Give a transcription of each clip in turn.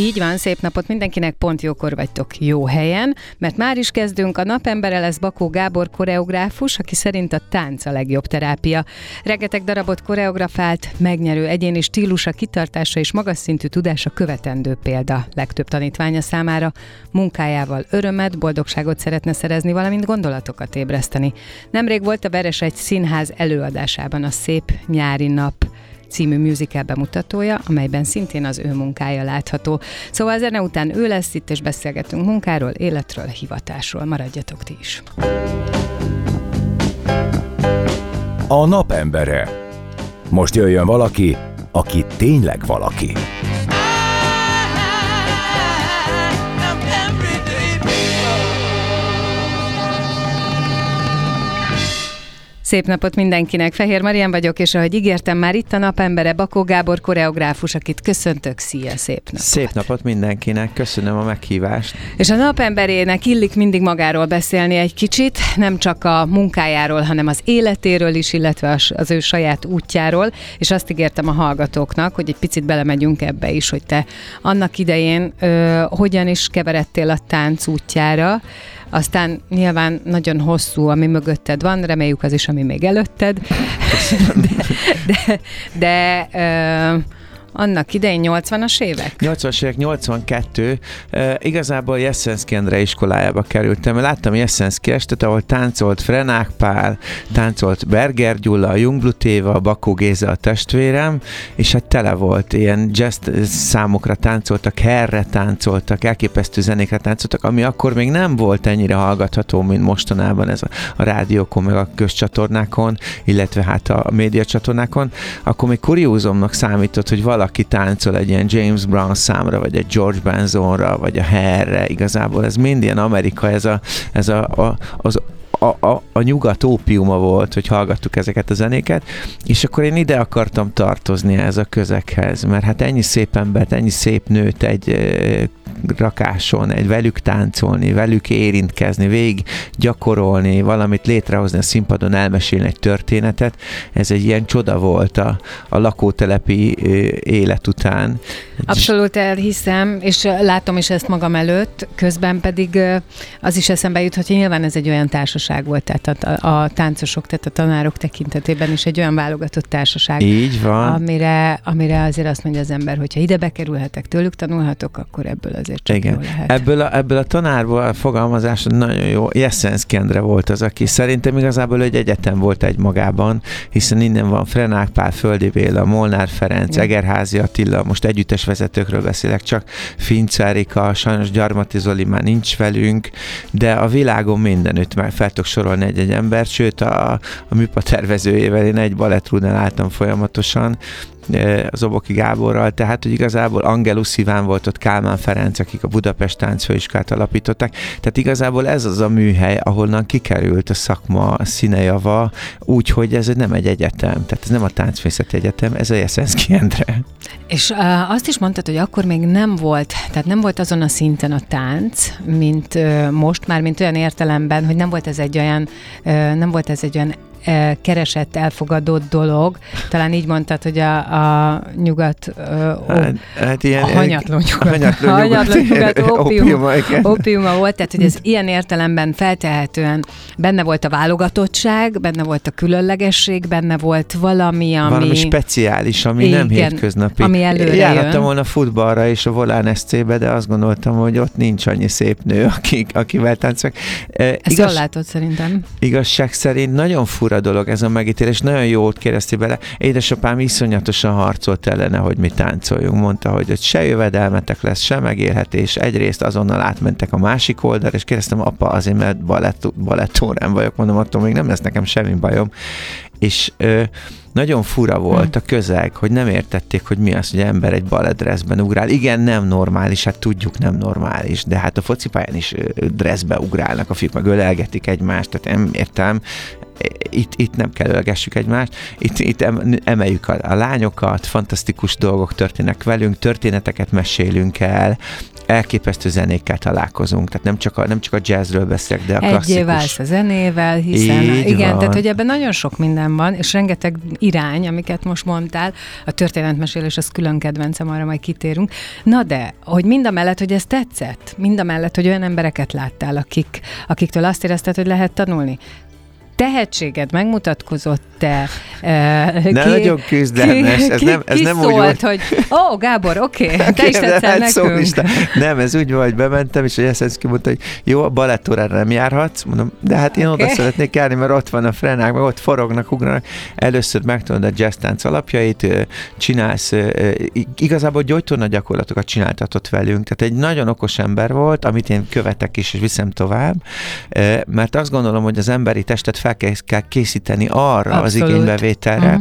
Így van, szép napot mindenkinek, pont jókor vagytok jó helyen, mert már is kezdünk, a napembere lesz Bakó Gábor koreográfus, aki szerint a tánc a legjobb terápia. Regeteg darabot koreografált, megnyerő egyéni stílusa, kitartása és magas szintű tudása követendő példa legtöbb tanítványa számára. Munkájával örömet, boldogságot szeretne szerezni, valamint gondolatokat ébreszteni. Nemrég volt a Veres egy színház előadásában a Szép nyári nap című musical bemutatója, amelyben szintén az ő munkája látható. Szóval a zene után ő lesz itt, és beszélgetünk munkáról, életről, hivatásról. Maradjatok ti is! A napembere. Most jöjjön valaki, aki tényleg valaki. Szép napot mindenkinek, Fehér Marian vagyok, és ahogy ígértem, már itt a napembere Bakó Gábor koreográfus, akit köszöntök, szia, szép napot! Szép napot mindenkinek, köszönöm a meghívást. És a napemberének illik mindig magáról beszélni egy kicsit, nem csak a munkájáról, hanem az életéről is, illetve az ő saját útjáról, és azt ígértem a hallgatóknak, hogy egy picit belemegyünk ebbe is, hogy te annak idején ö, hogyan is keveredtél a tánc útjára, aztán nyilván nagyon hosszú, ami mögötted van, reméljük az is, ami még előtted. De, de, de annak idején 80-as évek? 80-as évek, 82. Uh, igazából Jeszenszki Endre iskolájába kerültem. Láttam Jeszenszki estet, ahol táncolt Frenák Pál, táncolt Berger Gyula, Jungblut Éva, Bakó Géza a testvérem, és hát tele volt ilyen jazz számokra táncoltak, herre táncoltak, elképesztő zenékre táncoltak, ami akkor még nem volt ennyire hallgatható, mint mostanában ez a, a rádiókon, meg a közcsatornákon, illetve hát a médiacsatornákon. Akkor még kuriózomnak számított, hogy valaki valaki táncol egy ilyen James Brown számra, vagy egy George Benzonra, vagy a Herre, igazából ez mind ilyen Amerika, ez a, ez a, a az a, a, a nyugat ópiuma volt, hogy hallgattuk ezeket a zenéket, és akkor én ide akartam tartozni ez a közekhez, mert hát ennyi szép embert, ennyi szép nőt egy rakáson, egy velük táncolni, velük érintkezni, végig gyakorolni, valamit létrehozni a színpadon, elmesélni egy történetet, ez egy ilyen csoda volt a, a lakótelepi élet után. Abszolút elhiszem, és látom is ezt magam előtt, közben pedig az is eszembe jut, hogy nyilván ez egy olyan társaság volt, tehát a, a táncosok, tehát a tanárok tekintetében is egy olyan válogatott társaság. Így van. Amire, amire azért azt mondja az ember, hogyha ide bekerülhetek, tőlük tanulhatok, akkor ebből azért csak Igen. lehet. Ebből a, ebből a tanárból a fogalmazás nagyon jó. Jeszensz Kendre volt az, aki szerintem igazából egy egyetem volt egy magában, hiszen innen van Frenák Pál, Földi Béla, Molnár Ferenc, Igen. Egerházi Attila, most együttes vezetőkről beszélek, csak Fincárika, sajnos Gyarmati Zoli már nincs velünk, de a világon mindenütt már fel tudok sorolni egy-egy embert, sőt a, a műpa tervezőjével én egy balettrúnál álltam folyamatosan, az Oboki Gáborral, tehát hogy igazából Angelus Iván volt ott Kálmán Ferenc, akik a Budapest táncfőiskát alapították, tehát igazából ez az a műhely, ahonnan kikerült a szakma színejava, úgyhogy ez nem egy egyetem, tehát ez nem a táncművészeti egyetem, ez a Jeszenszki Endre. És uh, azt is mondtad, hogy akkor még nem volt, tehát nem volt azon a szinten a tánc, mint uh, most, már mint olyan értelemben, hogy nem volt ez egy olyan, uh, nem volt ez egy olyan keresett, elfogadott dolog. Talán így mondtad, hogy a, a nyugat, ó, hát, hát ilyen, a hanyatló nyugat, hanyatló hanyatló nyugat ópium, ópiuma, ópiuma volt, tehát hogy ez ilyen értelemben feltehetően benne volt a válogatottság, benne volt a különlegesség, benne volt valami, ami... Valami speciális, ami igen, nem hétköznapi. Ami előre Járhattam volna futballra és a Volán SC-be, de azt gondoltam, hogy ott nincs annyi szép nő, akik, akivel táncolok. Ezt Igaz, jól látod szerintem. Igazság szerint nagyon fur fura dolog ez a megítélés. Nagyon jót kérdezti bele. Édesapám iszonyatosan harcolt ellene, hogy mi táncoljunk. Mondta, hogy hogy se jövedelmetek lesz, se megélhetés. Egyrészt azonnal átmentek a másik oldalra, és kérdeztem, apa, azért mert balett, balettórán vagyok, mondom, attól még nem lesz nekem semmi bajom. És ö, nagyon fura volt a közeg, hogy nem értették, hogy mi az, hogy ember egy baledressben ugrál. Igen, nem normális, hát tudjuk nem normális, de hát a focipályán is dressbe ugrálnak a fiúk, meg ölelgetik egymást, tehát nem értem, itt, itt nem kell ölgessük egymást, itt, itt emeljük a, a lányokat, fantasztikus dolgok történnek velünk, történeteket mesélünk el, elképesztő zenékkel találkozunk, tehát nem csak a, nem csak a jazzről beszélek, de a Egyé klasszikus. válsz a zenével, hiszen Így igen, van. tehát hogy ebben nagyon sok minden van, és rengeteg irány, amiket most mondtál, a történetmesélés az külön kedvencem, arra majd kitérünk. Na de, hogy mind a mellett, hogy ez tetszett, mind a mellett, hogy olyan embereket láttál, akik, akiktől azt érezted, hogy lehet tanulni, tehetséged megmutatkozott-e? Ne nagyon küzdelmes, ez nem, ez ki nem úgy szólt, volt. hogy ó, Gábor, oké, okay, te is tetszel hát nekünk. is, Nem, ez úgy volt, hogy bementem, és a Jeszenszki mondta, hogy jó, a balettórára nem járhatsz, mondom, de hát én Oké. oda szeretnék járni, mert ott van a frenák, meg ott forognak, ugranak. Először megtanulod a jazz tánc alapjait, csinálsz, igazából gyógytorna gyakorlatokat csináltatott velünk, tehát egy nagyon okos ember volt, amit én követek is, és viszem tovább, mert azt gondolom, hogy az emberi testet fel kell kell készíteni arra az Abszolút. igénybevételre, Mhm.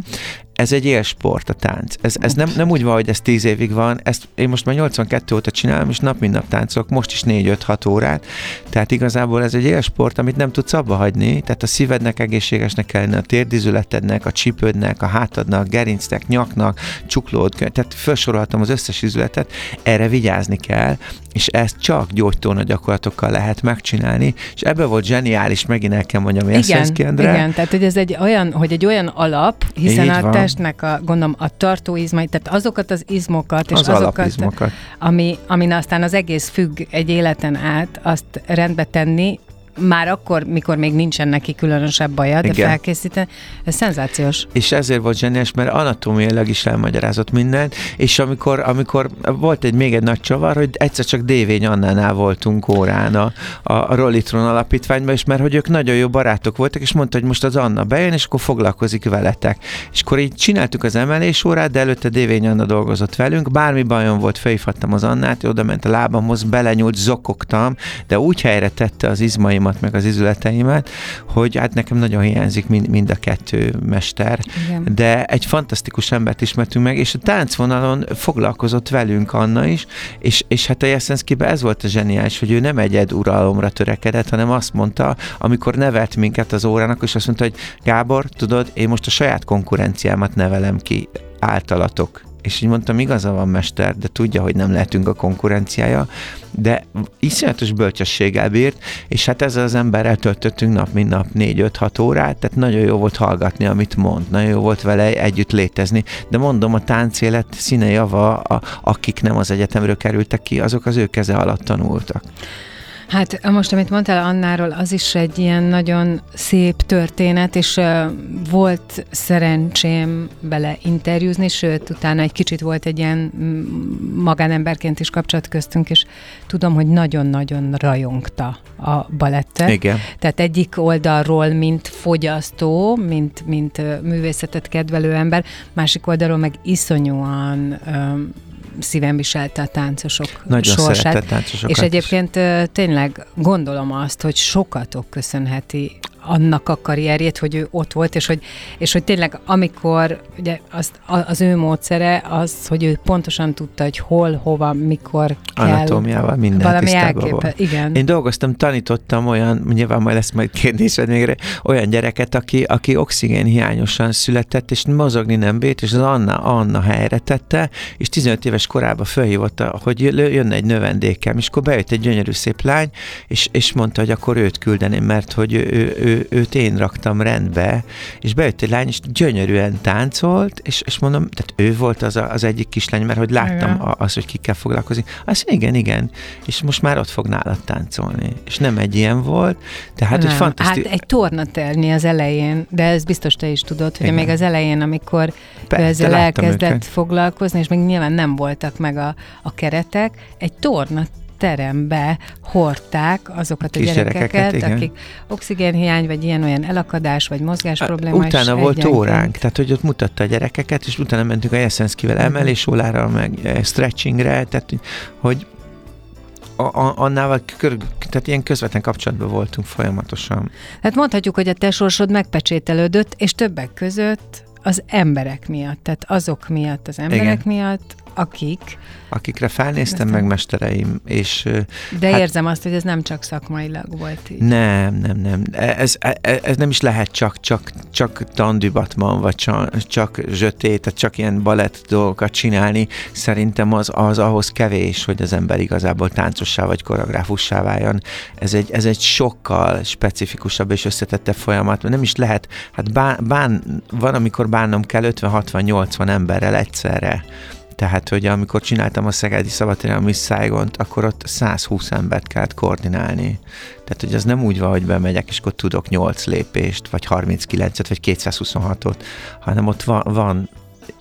Ez egy élsport a tánc. Ez, ez nem, nem úgy van, hogy ez 10 évig van, ezt én most már 82 óta csinálom, és nap mint nap táncolok, most is 4-5-6 órát, tehát igazából ez egy élsport, amit nem tudsz abba hagyni, tehát a szívednek egészségesnek kell lenni, a térdizületednek, a csípődnek, a hátadnak, gerincnek, nyaknak, csuklód, tehát felsorolhatom az összes izületet, erre vigyázni kell, és ezt csak gyógytorna gyakorlatokkal lehet megcsinálni, és ebbe volt zseniális, megint el kell mondjam, Igen, igen, tehát hogy ez egy olyan, hogy egy olyan alap, hiszen Így a van. Testnek a, gondolom, a tartóizmai, tehát azokat az izmokat, és az azokat, alapizmokat. ami, amin aztán az egész függ egy életen át, azt rendbe tenni, már akkor, mikor még nincsen neki különösebb baja, de Igen. felkészíteni, ez szenzációs. és ezért volt zseniás, mert anatómiailag is elmagyarázott mindent, és amikor, amikor volt egy még egy nagy csavar, hogy egyszer csak Dévény Annánál voltunk órán a, a, Rollitron alapítványban, és mert hogy ők nagyon jó barátok voltak, és mondta, hogy most az Anna bejön, és akkor foglalkozik veletek. És akkor így csináltuk az emelés órát, de előtte Dévény Anna dolgozott velünk, bármi bajom volt, felhívhattam az Annát, oda ment a lábamhoz, belenyúlt, zokogtam, de úgy helyre tette az izmaimat, meg az izületeimet, hogy hát nekem nagyon hiányzik mind, mind a kettő mester Igen. de egy fantasztikus embert ismertünk meg, és a táncvonalon foglalkozott velünk Anna is, és, és hát a Jeszenszkiben ez volt a zseniális, hogy ő nem egyed uralomra törekedett, hanem azt mondta, amikor nevelt minket az órának, és azt mondta, hogy Gábor, tudod, én most a saját konkurenciámat nevelem ki általatok. És így mondtam, igaza van, mester, de tudja, hogy nem lehetünk a konkurenciája, de iszonyatos bölcsességgel bírt, és hát ezzel az emberrel töltöttünk nap, mint nap 4-5-6 órát, tehát nagyon jó volt hallgatni, amit mond, nagyon jó volt vele együtt létezni, de mondom, a táncélet színe java, a, akik nem az egyetemről kerültek ki, azok az ő keze alatt tanultak. Hát most, amit mondtál Annáról, az is egy ilyen nagyon szép történet, és uh, volt szerencsém bele interjúzni, sőt, utána egy kicsit volt egy ilyen mm, magánemberként is kapcsolat köztünk, és tudom, hogy nagyon-nagyon rajongta a balettet. Igen. Tehát egyik oldalról, mint fogyasztó, mint, mint művészetet kedvelő ember, másik oldalról meg iszonyúan öm, szívem viselte a táncosok Nagyon sorsát. táncosokat És is. egyébként tényleg gondolom azt, hogy sokatok köszönheti annak a karrierjét, hogy ő ott volt, és hogy, és hogy tényleg amikor, ugye azt, az ő módszere az, hogy ő pontosan tudta, hogy hol, hova, mikor kell. Anatómiával minden valami elképe. Igen. Én dolgoztam, tanítottam olyan, nyilván majd lesz majd kérdésed még, olyan gyereket, aki, aki oxigén hiányosan született, és mozogni nem bírt, és az Anna, Anna helyre tette, és 15 éves korában felhívotta, hogy jö- jönne egy növendékem, és akkor bejött egy gyönyörű szép lány, és, és mondta, hogy akkor őt küldeném, mert hogy ő, ő, ő, őt én raktam rendbe, és bejött egy lány, és gyönyörűen táncolt, és, és mondom, tehát ő volt az, a, az egyik kislány, mert hogy láttam Igen. a, az, hogy kikkel foglalkozik. Azt mondja, igen, igen, és most már ott fog nálad táncolni. És nem egy ilyen volt, tehát hogy Nem. fantasztikus. Hát egy tornaterni az elején, de ez biztos te is tudod, hogy Igen. még az elején, amikor Persze, ő ezzel elkezdett őket. foglalkozni, és még nyilván nem voltak meg a, a keretek, egy torna terembe hordták azokat a gyerekeket, igen. akik oxigénhiány, vagy ilyen-olyan elakadás, vagy mozgás problémás. Utána volt egyenként. óránk, tehát hogy ott mutatta a gyerekeket, és utána mentünk a Jeszenszkivel Mhm. emelésólára, meg eh, stretchingre, tehát hogy a, annál, kör, tehát ilyen közvetlen kapcsolatban voltunk folyamatosan. Hát mondhatjuk, hogy a te sorsod megpecsételődött, és többek között az emberek miatt, tehát azok miatt, az emberek Igen. miatt, akik, Akikre felnéztem, Aztán- meg mestereim, és de Hát- érzem azt, hogy ez nem csak szakmailag volt így. nem, nem, nem. Ez, ez, ez nem is lehet csak, csak, csak tandübatman, vagy csak, csak zsötét, tehát csak ilyen balett dolgokat csinálni. Szerintem az, az ahhoz kevés, hogy az ember igazából táncossá vagy koreográfussá váljon. Ez egy, ez egy sokkal specifikusabb és összetettebb folyamat, mert nem is lehet, hát bán, bán, van, amikor bánnom kell 50-60-80 emberrel egyszerre. Tehát, hogy amikor csináltam a Szegedi Szabadtéren Miss Saigon-t, akkor ott 120 embert kellett koordinálni. Tehát, hogy az nem úgy van, hogy bemegyek, és akkor tudok 8 lépést, vagy 39-et, vagy 226-ot, hanem ott van, van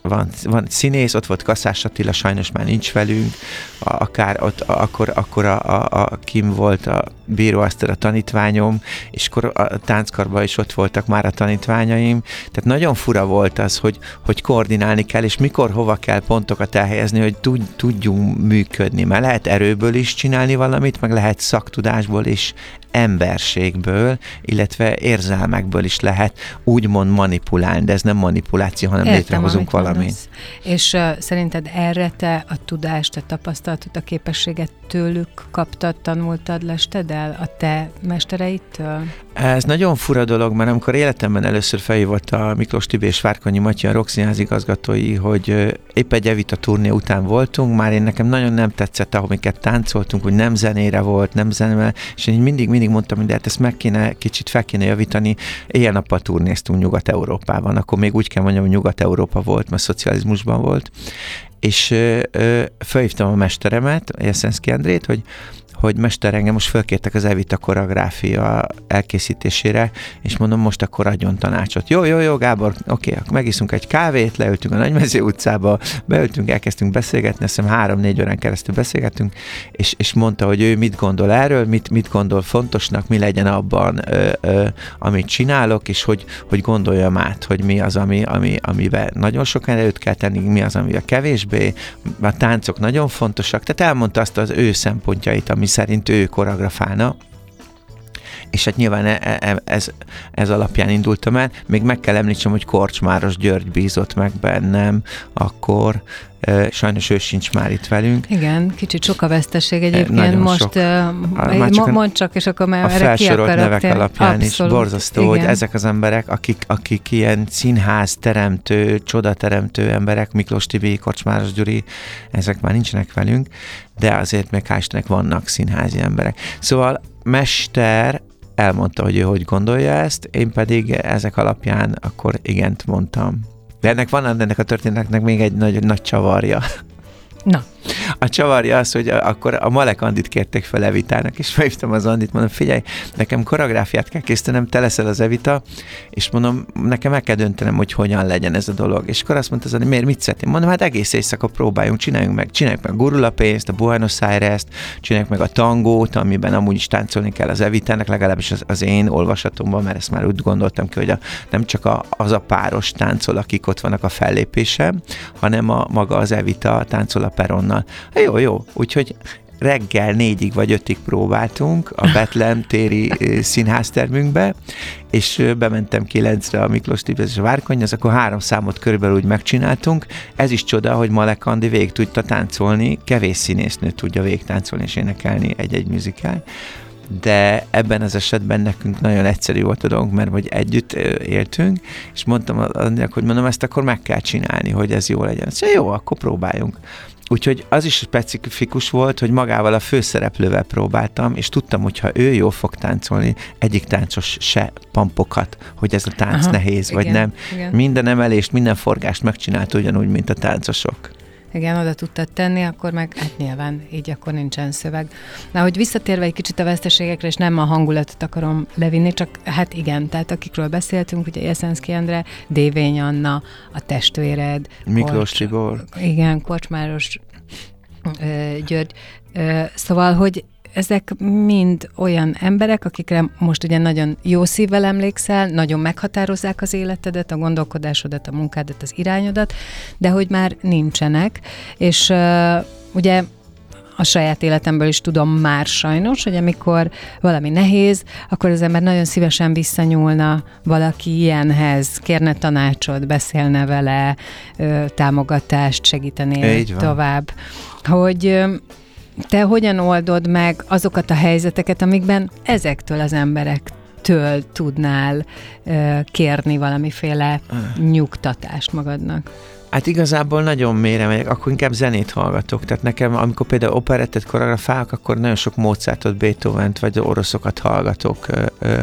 van, van színész, ott volt Kaszás Attila, sajnos már nincs velünk, akár ott, akkor, akkor a, a, a Kim volt a Bíró Eszter a tanítványom, és akkor a tánckarban is ott voltak már a tanítványaim, tehát nagyon fura volt az, hogy, hogy koordinálni kell, és mikor, hova kell pontokat elhelyezni, hogy tud, tudjunk működni, mert lehet erőből is csinálni valamit, meg lehet szaktudásból is, emberségből, illetve érzelmekből is lehet úgymond manipulálni, de ez nem manipuláció, hanem Értem, létrehozunk amit valamit. mondasz. És uh, szerinted erre te a tudást, a tapasztalatot, a képességet tőlük kaptad, tanultad, lested el a te mestereitől? Ez nagyon fura dolog, mert amikor életemben először felhívott a Miklós Tibi és Várkonyi Matyi, a Roxinház igazgatói, hogy épp egy Evita turné után voltunk, már én nekem nagyon nem tetszett, ahomiket táncoltunk, hogy nem zenére volt, nem zenére, és én mindig, mindig mondtam, hogy hát ezt meg kéne, kicsit fel kéne javítani. Éjjel-nappal turnéztunk Nyugat-Európában, akkor még úgy kell mondjam, hogy Nyugat-Európa volt, mert szocializmusban volt, és ö, ö, felhívtam a mesteremet, Jeszenszki Andrét, hogy hogy mester engem most fölkértek az Evita koreográfia elkészítésére, és mondom, most akkor adjon tanácsot. Jó, jó, jó, Gábor, oké, akkor megiszunk egy kávét, leültünk a Nagymező utcába, beültünk, elkezdtünk beszélgetni, azt hiszem három-négy órán keresztül beszélgettünk, és, és mondta, hogy ő mit gondol erről, mit, mit gondol fontosnak, mi legyen abban, ö, ö, amit csinálok, és hogy, hogy gondoljam át, hogy mi az, ami, ami, amiben nagyon sok erőt kell tenni, mi az, amivel kevésbé, a táncok nagyon fontosak, tehát elmondta azt az ő szempontjait, ami szerint ő koreografálna, és hát nyilván e- e- ez, ez alapján indultam el. Még meg kell említsem, hogy Korcsmáros György bízott meg bennem akkor, e, sajnos ő sincs már itt velünk. Igen, kicsit sok a veszteség egyébként. nagyon Most sok. már csak mondd csak, és akkor már A erre felsorolt nevek alapján Abszolút, is borzasztó, igen. hogy ezek az emberek, akik, akik ilyen színház teremtő, csodateremtő emberek, Miklós Tibi, Korcsmáros Gyuri, ezek már nincsenek velünk, de azért hál' Istennek vannak színházi emberek. Szóval mester elmondta, hogy ő hogy gondolja ezt, én pedig ezek alapján akkor igent mondtam. De ennek van ennek a történetnek még egy nagy, nagy csavarja. Na, A csavarja az, hogy akkor a Malek Andit kérték fel Evitának, és felhívtam az Andit, mondom, figyelj, nekem koreográfiát kell készítenem, te leszel az Evita, és mondom, nekem meg kell döntenem, hogy hogyan legyen ez a dolog. És akkor azt mondta Andi, miért mit szeretném? Mondom, hát egész éjszaka próbáljunk, csináljunk meg, csináljuk meg a Gurula pénzt, a Buenos Aires-t, csináljuk meg a tangót, amiben amúgy is táncolni kell az Evitának, legalábbis az, az én olvasatomban, mert ezt már úgy gondoltam ki, hogy a, nem csak a, az a páros táncol, akik ott vannak a fellépésem, hanem a maga az Evita táncol a peronnal. Hát jó, jó, úgyhogy reggel négyig vagy ötig próbáltunk a Betlen téri színháztermünkbe, és bementem kilencre a Miklós Tibet és a Várkonyhoz, akkor három számot körülbelül úgy megcsináltunk. Ez is csoda, hogy Malek Andi végig tudta táncolni, kevés színésznő tudja végig táncolni és énekelni egy-egy műzikál de ebben az esetben nekünk nagyon egyszerű volt a dolgunk, mert hogy együtt éltünk, és mondtam annak, hogy mondom, ezt akkor meg kell csinálni, hogy ez jó legyen. Szóval jó, akkor próbáljunk. Úgyhogy az is specifikus volt, hogy magával a főszereplővel próbáltam, és tudtam, hogy ha ő jól fog táncolni, egyik táncos se pampokat, hogy ez a tánc Aha, nehéz, vagy igen, nem. Igen. Minden emelést, minden forgást megcsinálta ugyanúgy, mint a táncosok. Igen, oda tudtad tenni, akkor meg hát nyilván így akkor nincsen szöveg. Na, hogy visszatérve egy kicsit a veszteségekre, és nem a hangulatot akarom levinni, csak hát igen, tehát akikről beszéltünk, ugye Jeszenszki Endre, Dévény Anna, a testvéred, Miklós Korcs- Tibor. Igen, Kocsmáros György. Szóval, hogy ezek mind olyan emberek, akikre most ugye nagyon jó szívvel emlékszel, nagyon meghatározzák az életedet, a gondolkodásodat, a munkádat, az irányodat, de hogy már nincsenek, és uh, ugye a saját életemből is tudom már sajnos, hogy amikor valami nehéz, akkor az ember nagyon szívesen visszanyúlna valaki ilyenhez, kérne tanácsot, beszélne vele, támogatást, segítené tovább. Hogy te hogyan oldod meg azokat a helyzeteket, amikben ezektől az emberektől tudnál kérni valamiféle nyugtatást magadnak? Hát igazából nagyon mélyre megyek, akkor inkább zenét hallgatok. Tehát nekem, amikor például operettet koreografálok, akkor nagyon sok Mozartot, Beethoven-t vagy oroszokat hallgatok, ö, ö,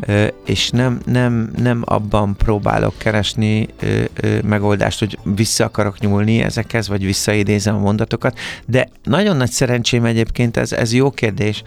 ö, és nem, nem, nem abban próbálok keresni ö, ö, megoldást, hogy vissza akarok nyúlni ezekhez, vagy visszaidézem a mondatokat, de nagyon nagy szerencsém egyébként, ez, ez jó kérdés,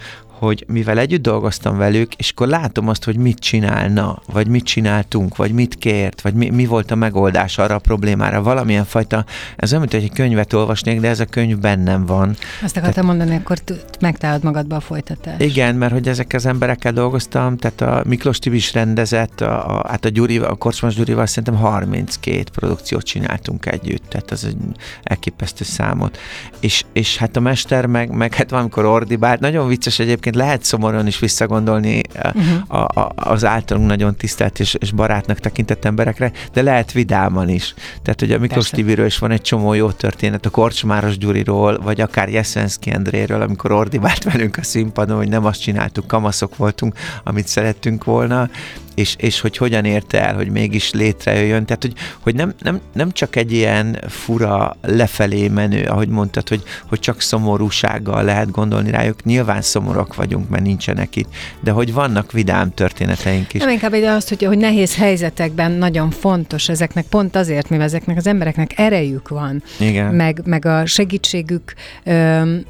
hogy mivel együtt dolgoztam velük, és akkor látom azt, hogy mit csinálna, vagy mit csináltunk, vagy mit kért, vagy mi, mi volt a megoldás arra a problémára. Valamilyen fajta, ez olyan, mint hogy egy könyvet olvasnék, de ez a könyv bennem van. Azt akartam tehát, mondani, akkor megtalálod magadba a folytatást. Igen, mert hogy ezek az emberekkel dolgoztam, tehát a Miklós Tibi is rendezett, a, a, hát a, Gyuri, a Korcsmas Gyurival szerintem 32 produkciót csináltunk együtt, tehát az egy elképesztő számot. És, és hát a mester meg, meg hát valamikor ordibált, nagyon vicces egyébként, egyébként lehet szomorúan is visszagondolni uh-huh. a, a, az általunk nagyon tisztelt és, és barátnak tekintett emberekre, de lehet vidáman is. Tehát, hogy a Miklós Tibiről is van egy csomó jó történet, a Korcsmáros Gyuriról, vagy akár Jeszenszki Endréről, amikor ordibált velünk a színpadon, hogy nem azt csináltuk, kamaszok voltunk, amit szerettünk volna, és, és hogy hogyan érte el, hogy mégis létrejöjjön. Tehát, hogy, hogy nem, nem, nem csak egy ilyen fura lefelé menő, ahogy mondtad, hogy, hogy csak szomorúsággal lehet gondolni rájuk. Nyilván szomorúak vagyunk, mert nincsenek itt, de hogy vannak vidám történeteink is. Nem inkább egy azt, hogy, hogy nehéz helyzetekben nagyon fontos ezeknek, pont azért, mivel ezeknek az embereknek erejük van, Igen. Meg, meg a segítségük, öm,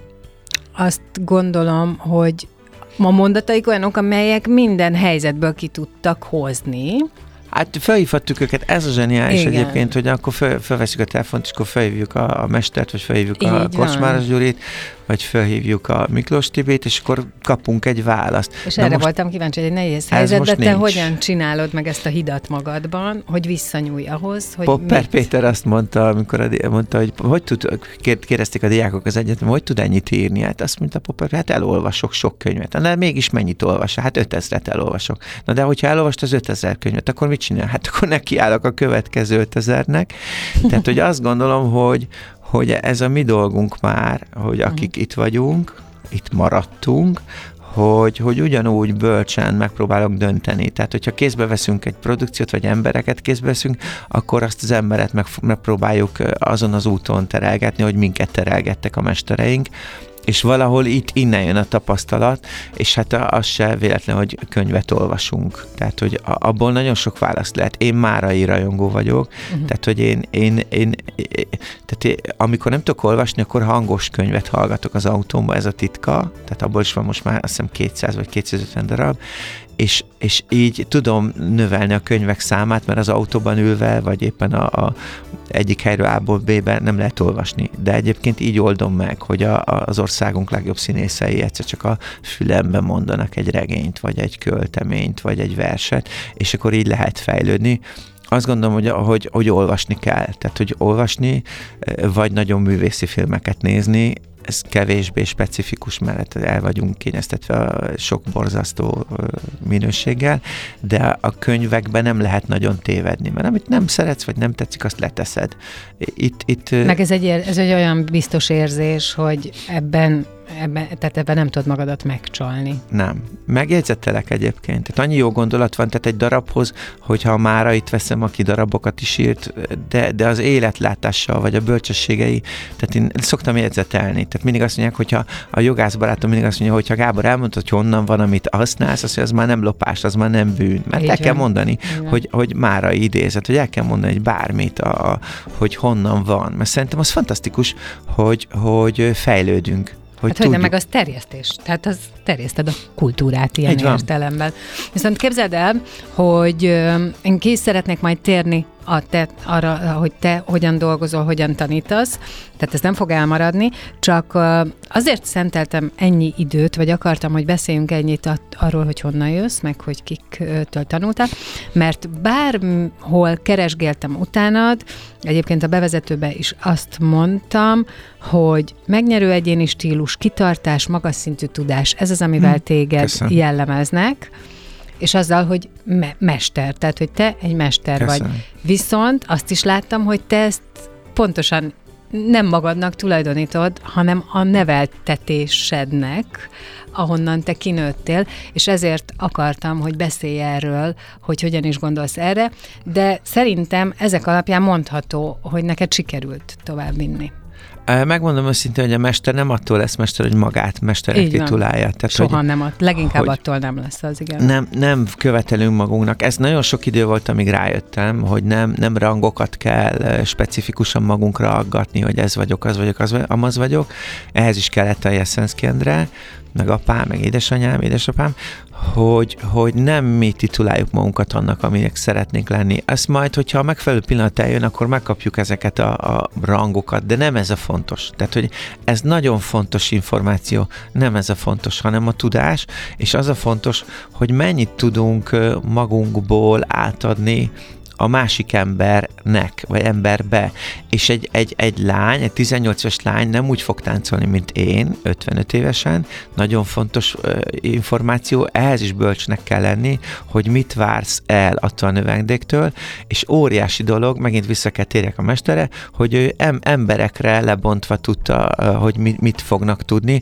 azt gondolom, hogy Ma mondataik olyanok, amelyek minden helyzetből ki tudtak hozni. Hát felhívhattuk őket, ez a zseniális Igen. egyébként, hogy akkor fel, felveszünk a telefont, és akkor felhívjuk a, a mestert, vagy felhívjuk Így a Kocsmáros Gyurit, vagy felhívjuk a Miklós Tibét, és akkor kapunk egy választ. És Na erre most, voltam kíváncsi, hogy egy nehéz helyzet, de te nincs. hogyan csinálod meg ezt a hidat magadban, hogy visszanyúlj ahhoz, hogy Popper mit? Péter azt mondta, amikor a, mondta, hogy hogy tud, kérdezték a diákok az egyetem, hogy tud ennyit írni? Hát azt mondta Popper, hát elolvasok sok könyvet. De mégis mennyit olvas? Hát 5000-et elolvasok. Na de hogyha elolvast az 5000 könyvet, akkor mit csinál? Hát akkor nekiállok a következő 5000-nek. Tehát, hogy azt gondolom, hogy, hogy ez a mi dolgunk már, hogy mhm. akik itt vagyunk, itt maradtunk, hogy, hogy ugyanúgy bölcsen megpróbálok dönteni. Tehát, hogyha kézbe veszünk egy produkciót, vagy embereket kézbe veszünk, akkor azt az emberet megpróbáljuk azon az úton terelgetni, hogy minket terelgettek a mestereink, és valahol itt innen jön a tapasztalat, és hát az se véletlen, hogy könyvet olvasunk. Tehát, hogy abból nagyon sok választ lehet. Én márai rajongó vagyok, uh-huh. tehát, hogy én, én, én, én tehát én, amikor nem tudok olvasni, akkor hangos könyvet hallgatok az autómba, ez a titka, tehát abból is van most már azt hiszem 200 vagy 250 darab, és, és így tudom növelni a könyvek számát, mert az autóban ülve, vagy éppen a, a egyik helyről A-ból B-be nem lehet olvasni. De egyébként így oldom meg, hogy a, a, az országunk legjobb színészei egyszer csak a fülemben mondanak egy regényt, vagy egy költeményt, vagy egy verset, és akkor így lehet fejlődni azt gondolom, hogy, hogy, hogy olvasni kell. Tehát, hogy olvasni, vagy nagyon művészi filmeket nézni, ez kevésbé specifikus, mert el vagyunk kényeztetve a sok borzasztó minőséggel, de a könyvekben nem lehet nagyon tévedni, mert amit nem szeretsz, vagy nem tetszik, azt leteszed. Itt, itt, Meg ez egy, ez egy olyan biztos érzés, hogy ebben ebben, tehát ebben nem tudod magadat megcsalni. Nem. Megjegyzettelek egyébként. Tehát annyi jó gondolat van, tehát egy darabhoz, hogyha már itt veszem, aki darabokat is írt, de, de az életlátással, vagy a bölcsességei, tehát én szoktam jegyzetelni. Tehát mindig azt mondják, hogyha a jogász barátom mindig azt mondja, hogyha Gábor elmondta, hogy honnan van, amit használsz, az, az már nem lopás, az már nem bűn. Mert Így el van. kell mondani, hogy, hogy mára idézet, hogy el kell mondani hogy bármit, a, hogy honnan van. Mert szerintem az fantasztikus, hogy, hogy fejlődünk hogy hát, tudjuk. hogy meg az terjesztés. Tehát az terjeszted a kultúrát ilyen értelemben. Viszont képzeld el, hogy én ki szeretnék majd térni a te, arra, hogy te hogyan dolgozol, hogyan tanítasz, tehát ez nem fog elmaradni, csak azért szenteltem ennyi időt, vagy akartam, hogy beszéljünk ennyit arról, hogy honnan jössz, meg hogy kiktől tanultál, mert bárhol keresgéltem utánad, egyébként a bevezetőben is azt mondtam, hogy megnyerő egyéni stílus, kitartás, magas szintű tudás, ez az, amivel hmm, téged Köszönöm. jellemeznek, és azzal, hogy me- mester, tehát, hogy te egy mester Köszönöm. vagy. Viszont azt is láttam, hogy te ezt pontosan nem magadnak tulajdonítod, hanem a neveltetésednek, ahonnan te kinőttél, és ezért akartam, hogy beszélj erről, hogy hogyan is gondolsz erre, de szerintem ezek alapján mondható, hogy neked sikerült tovább vinni. Megmondom őszintén, hogy a mester nem attól lesz mester, hogy magát mesterek titulálja. Tehát, Soha hogy, nem, att, leginkább hogy attól nem lesz az, igen. Nem, nem követelünk magunknak. Ez nagyon sok idő volt, amíg rájöttem, hogy nem, nem rangokat kell specifikusan magunkra aggatni, hogy ez vagyok, az vagyok, az vagyok, amaz vagyok. Ehhez is kellett a Jeszenszki Endre, meg apám, meg édesanyám, édesapám, hogy, hogy nem mi tituláljuk magunkat annak, aminek szeretnénk lenni. Ezt majd, hogyha a megfelelő pillanat eljön, akkor megkapjuk ezeket a, a rangokat, de nem ez a fontos. Tehát, hogy ez nagyon fontos információ, nem ez a fontos, hanem a tudás, és az a fontos, hogy mennyit tudunk magunkból átadni a másik embernek, vagy emberbe. És egy, egy, egy lány, egy 18 éves lány nem úgy fog táncolni, mint én, 55 évesen. Nagyon fontos uh, információ, ehhez is bölcsnek kell lenni, hogy mit vársz el attól a növendéktől, és óriási dolog, megint vissza kell térjek a mestere, hogy ő em- emberekre lebontva tudta, uh, hogy mit, mit fognak tudni.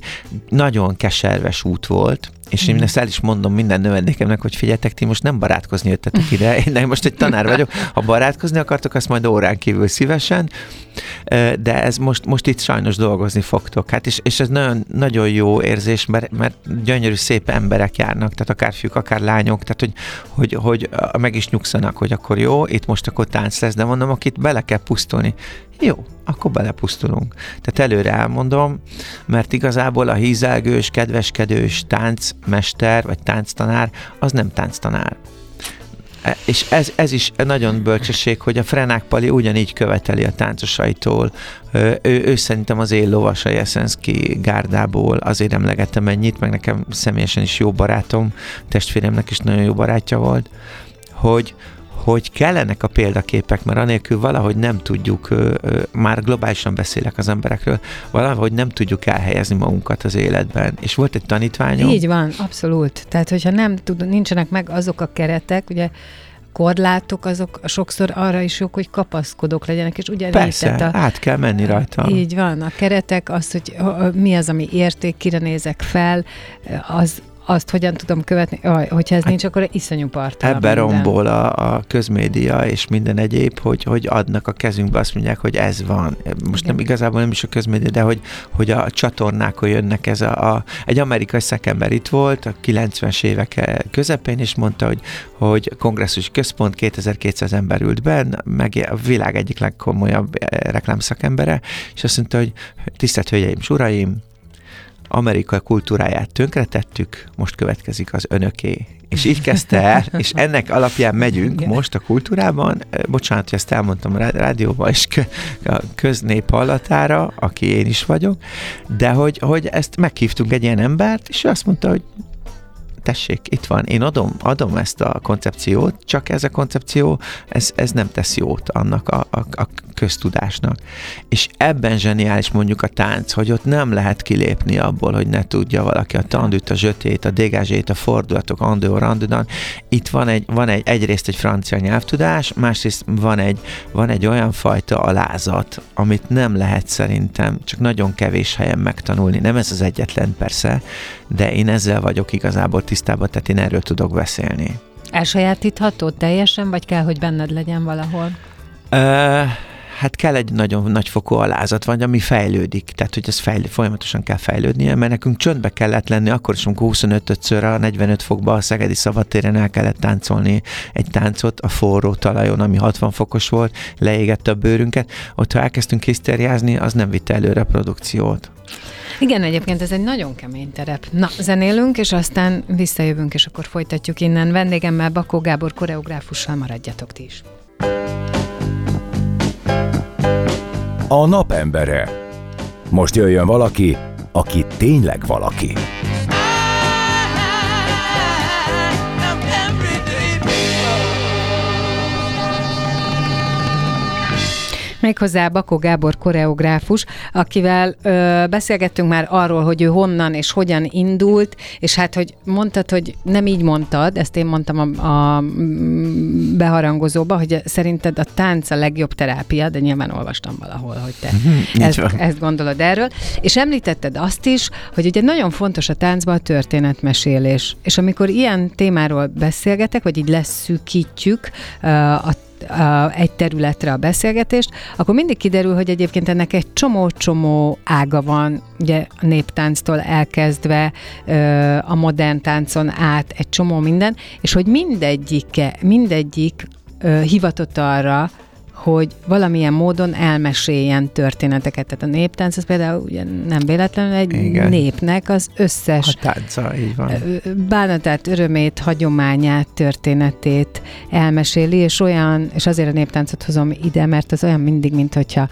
Nagyon keserves út volt, és én mm. ezt el is mondom minden növendékemnek, hogy figyeljetek, ti most nem barátkozni jöttetek ide, én most egy tanár vagyok, ha barátkozni akartok, azt majd órán kívül szívesen, de ez most, most itt sajnos dolgozni fogtok. Hát és, és ez nagyon, nagyon jó érzés, mert, mert gyönyörű, szép emberek járnak, tehát akár fiúk, akár lányok, tehát hogy, hogy, hogy meg is nyugszanak, hogy akkor jó, itt most akkor tánc lesz, de mondom, akit bele kell pusztulni. Jó, akkor belepusztulunk. Tehát előre elmondom, mert igazából a hízelgős, kedveskedős táncmester vagy tánctanár az nem tánctanár. És ez, ez is nagyon bölcsesség, hogy a Frenák Pali ugyanígy követeli a táncosaitól. Ő, ő, ő szerintem az én lovas a Jeszenszki gárdából, azért emlegettem ennyit, meg nekem személyesen is jó barátom, testvéremnek is nagyon jó barátja volt, hogy, hogy kellenek a példaképek, mert anélkül valahogy nem tudjuk, már globálisan beszélek az emberekről, valahogy nem tudjuk elhelyezni magunkat az életben. És volt egy tanítványom. Így van, abszolút. Tehát, hogyha nem tud, nincsenek meg azok a keretek, ugye korlátok, azok sokszor arra is jók, hogy kapaszkodók legyenek, és ugye Persze, a, át kell menni rajta. Így van, a keretek, az, hogy mi az, ami érték, kire nézek fel, az, azt hogyan tudom követni, hogyha ez hát nincs, akkor iszonyú partalan Ebben rombol a, a közmédia és minden egyéb, hogy, hogy adnak a kezünkbe, azt mondják, hogy ez van. Most Igen. nem igazából nem is a közmédia, de hogy, hogy a csatornákon jönnek ez a, a egy amerikai szakember itt volt a 90-es évek közepén, és mondta, hogy, hogy kongresszus központ 2200 ember ült benne, meg a világ egyik legkomolyabb reklámszakembere, és azt mondta, hogy tisztelt Hölgyeim, Uraim, Amerika kultúráját tönkretettük, most következik az önöké. És így kezdte el, és ennek alapján megyünk Igen. most a kultúrában, bocsánat, hogy ezt elmondtam a rádióban, és a köznép hallatára, aki én is vagyok, de hogy, hogy ezt meghívtunk egy ilyen embert, és ő azt mondta, hogy tessék, itt van, én adom, adom ezt a koncepciót, csak ez a koncepció, ez, ez nem tesz jót annak a, a, a köztudásnak. És ebben zseniális mondjuk a tánc, hogy ott nem lehet kilépni abból, hogy ne tudja valaki a tandüt, a zsötét, a dégázsét, a fordulatok, andő, randudan. Itt van egy, van egy, egyrészt egy francia nyelvtudás, másrészt van egy, van egy olyan fajta alázat, amit nem lehet szerintem csak nagyon kevés helyen megtanulni. Nem ez az egyetlen persze, de én ezzel vagyok igazából tisztában, tehát én erről tudok beszélni. Elsajátítható teljesen, vagy kell, hogy benned legyen valahol? Uh, hát kell egy nagyon nagyfokú alázat, vagy ami fejlődik, tehát hogy ez fejlő, folyamatosan kell fejlődnie, mert nekünk csöndbe kellett lenni, akkor is, amikor 25-ször a 45 fokba a Szegedi Szabadtéren el kellett táncolni egy táncot a forró talajon, ami 60 fokos volt, leégette a bőrünket, ott ha elkezdtünk hiszteriázni, az nem vitte előre a produkciót. Igen, egyébként ez egy nagyon kemény terep. Na, zenélünk, és aztán visszajövünk, és akkor folytatjuk innen. Vendégemmel Bakó Gábor koreográfussal maradjatok ti is. A napembere. Most jöjjön valaki, aki tényleg valaki. Méghozzá Bakó Gábor koreográfus, akivel ö, beszélgettünk már arról, hogy ő honnan és hogyan indult, és hát, hogy mondtad, hogy nem így mondtad, ezt én mondtam a, a beharangozóba, hogy szerinted a tánc a legjobb terápia, de nyilván olvastam valahol, hogy te Mhm, ezt, ezt gondolod erről. És említetted azt is, hogy ugye nagyon fontos a táncban a történetmesélés. És amikor ilyen témáról beszélgetek, vagy így leszűkítjük ö, a a, egy területre a beszélgetést, akkor mindig kiderül, hogy egyébként ennek egy csomó-csomó ága van, ugye a néptánctól elkezdve a modern táncon át egy csomó minden, és hogy mindegyike, mindegyik hivatott arra, hogy valamilyen módon elmeséljen történeteket. Tehát a néptánc az például ugye nem véletlenül egy Igen. népnek az összes A tánca, így van. Bánatát, örömét, hagyományát, történetét elmeséli, és olyan, és azért a néptáncot hozom ide, mert az olyan mindig, mint hogyha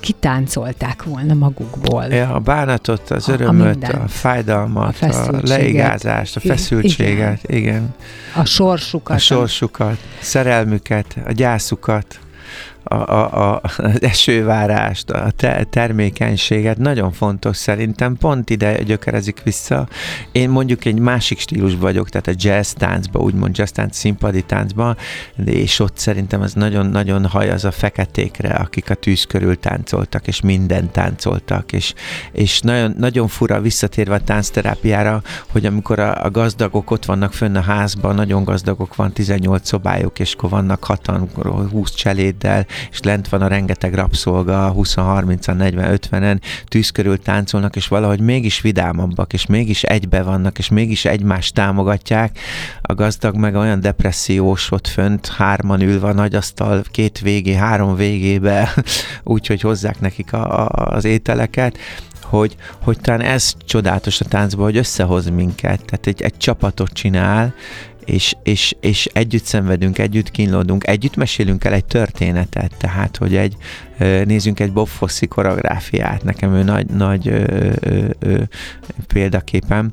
kitáncolták volna magukból. Ja, a bánatot, az A- a örömöt, a, mindent. fájdalmat, A a, leigázást, a feszültséget, igen. igen. A sorsukat. A sorsukat, szerelmüket, a gyászukat, a, a, a, az esővárást, a te, termékenységet, nagyon fontos szerintem, pont ide gyökerezik vissza. Én mondjuk egy másik stílus vagyok, tehát a jazz táncba, úgymond jazz tánc, színpadi táncba, és ott szerintem ez nagyon-nagyon haj az a feketékre, akik a tűz körül táncoltak, és minden táncoltak, és, és nagyon, nagyon fura visszatérve a táncterápiára, hogy amikor a, a gazdagok ott vannak fönn a házban, nagyon gazdagok van, 18 szobájuk, és akkor vannak hatan, 20 cseléddel, és lent van a rengeteg rabszolga, 20-30-an, 40-50-en, tűz körül táncolnak, és valahogy mégis vidámabbak, és mégis egybe vannak, és mégis egymást támogatják. A gazdag meg olyan depressziós ott fönt, hárman ülve a nagy asztal két végé, három végébe, úgyhogy hozzák nekik a, a, az ételeket, hogy, hogy talán ez csodálatos a táncban, hogy összehoz minket, tehát egy, egy csapatot csinál, és, és, és együtt szenvedünk, együtt kínlódunk, együtt mesélünk el egy történetet, tehát, hogy egy, nézzünk egy Bob Fosse koreográfiát, nekem ő nagy, nagy ö, ö, ö, példaképem,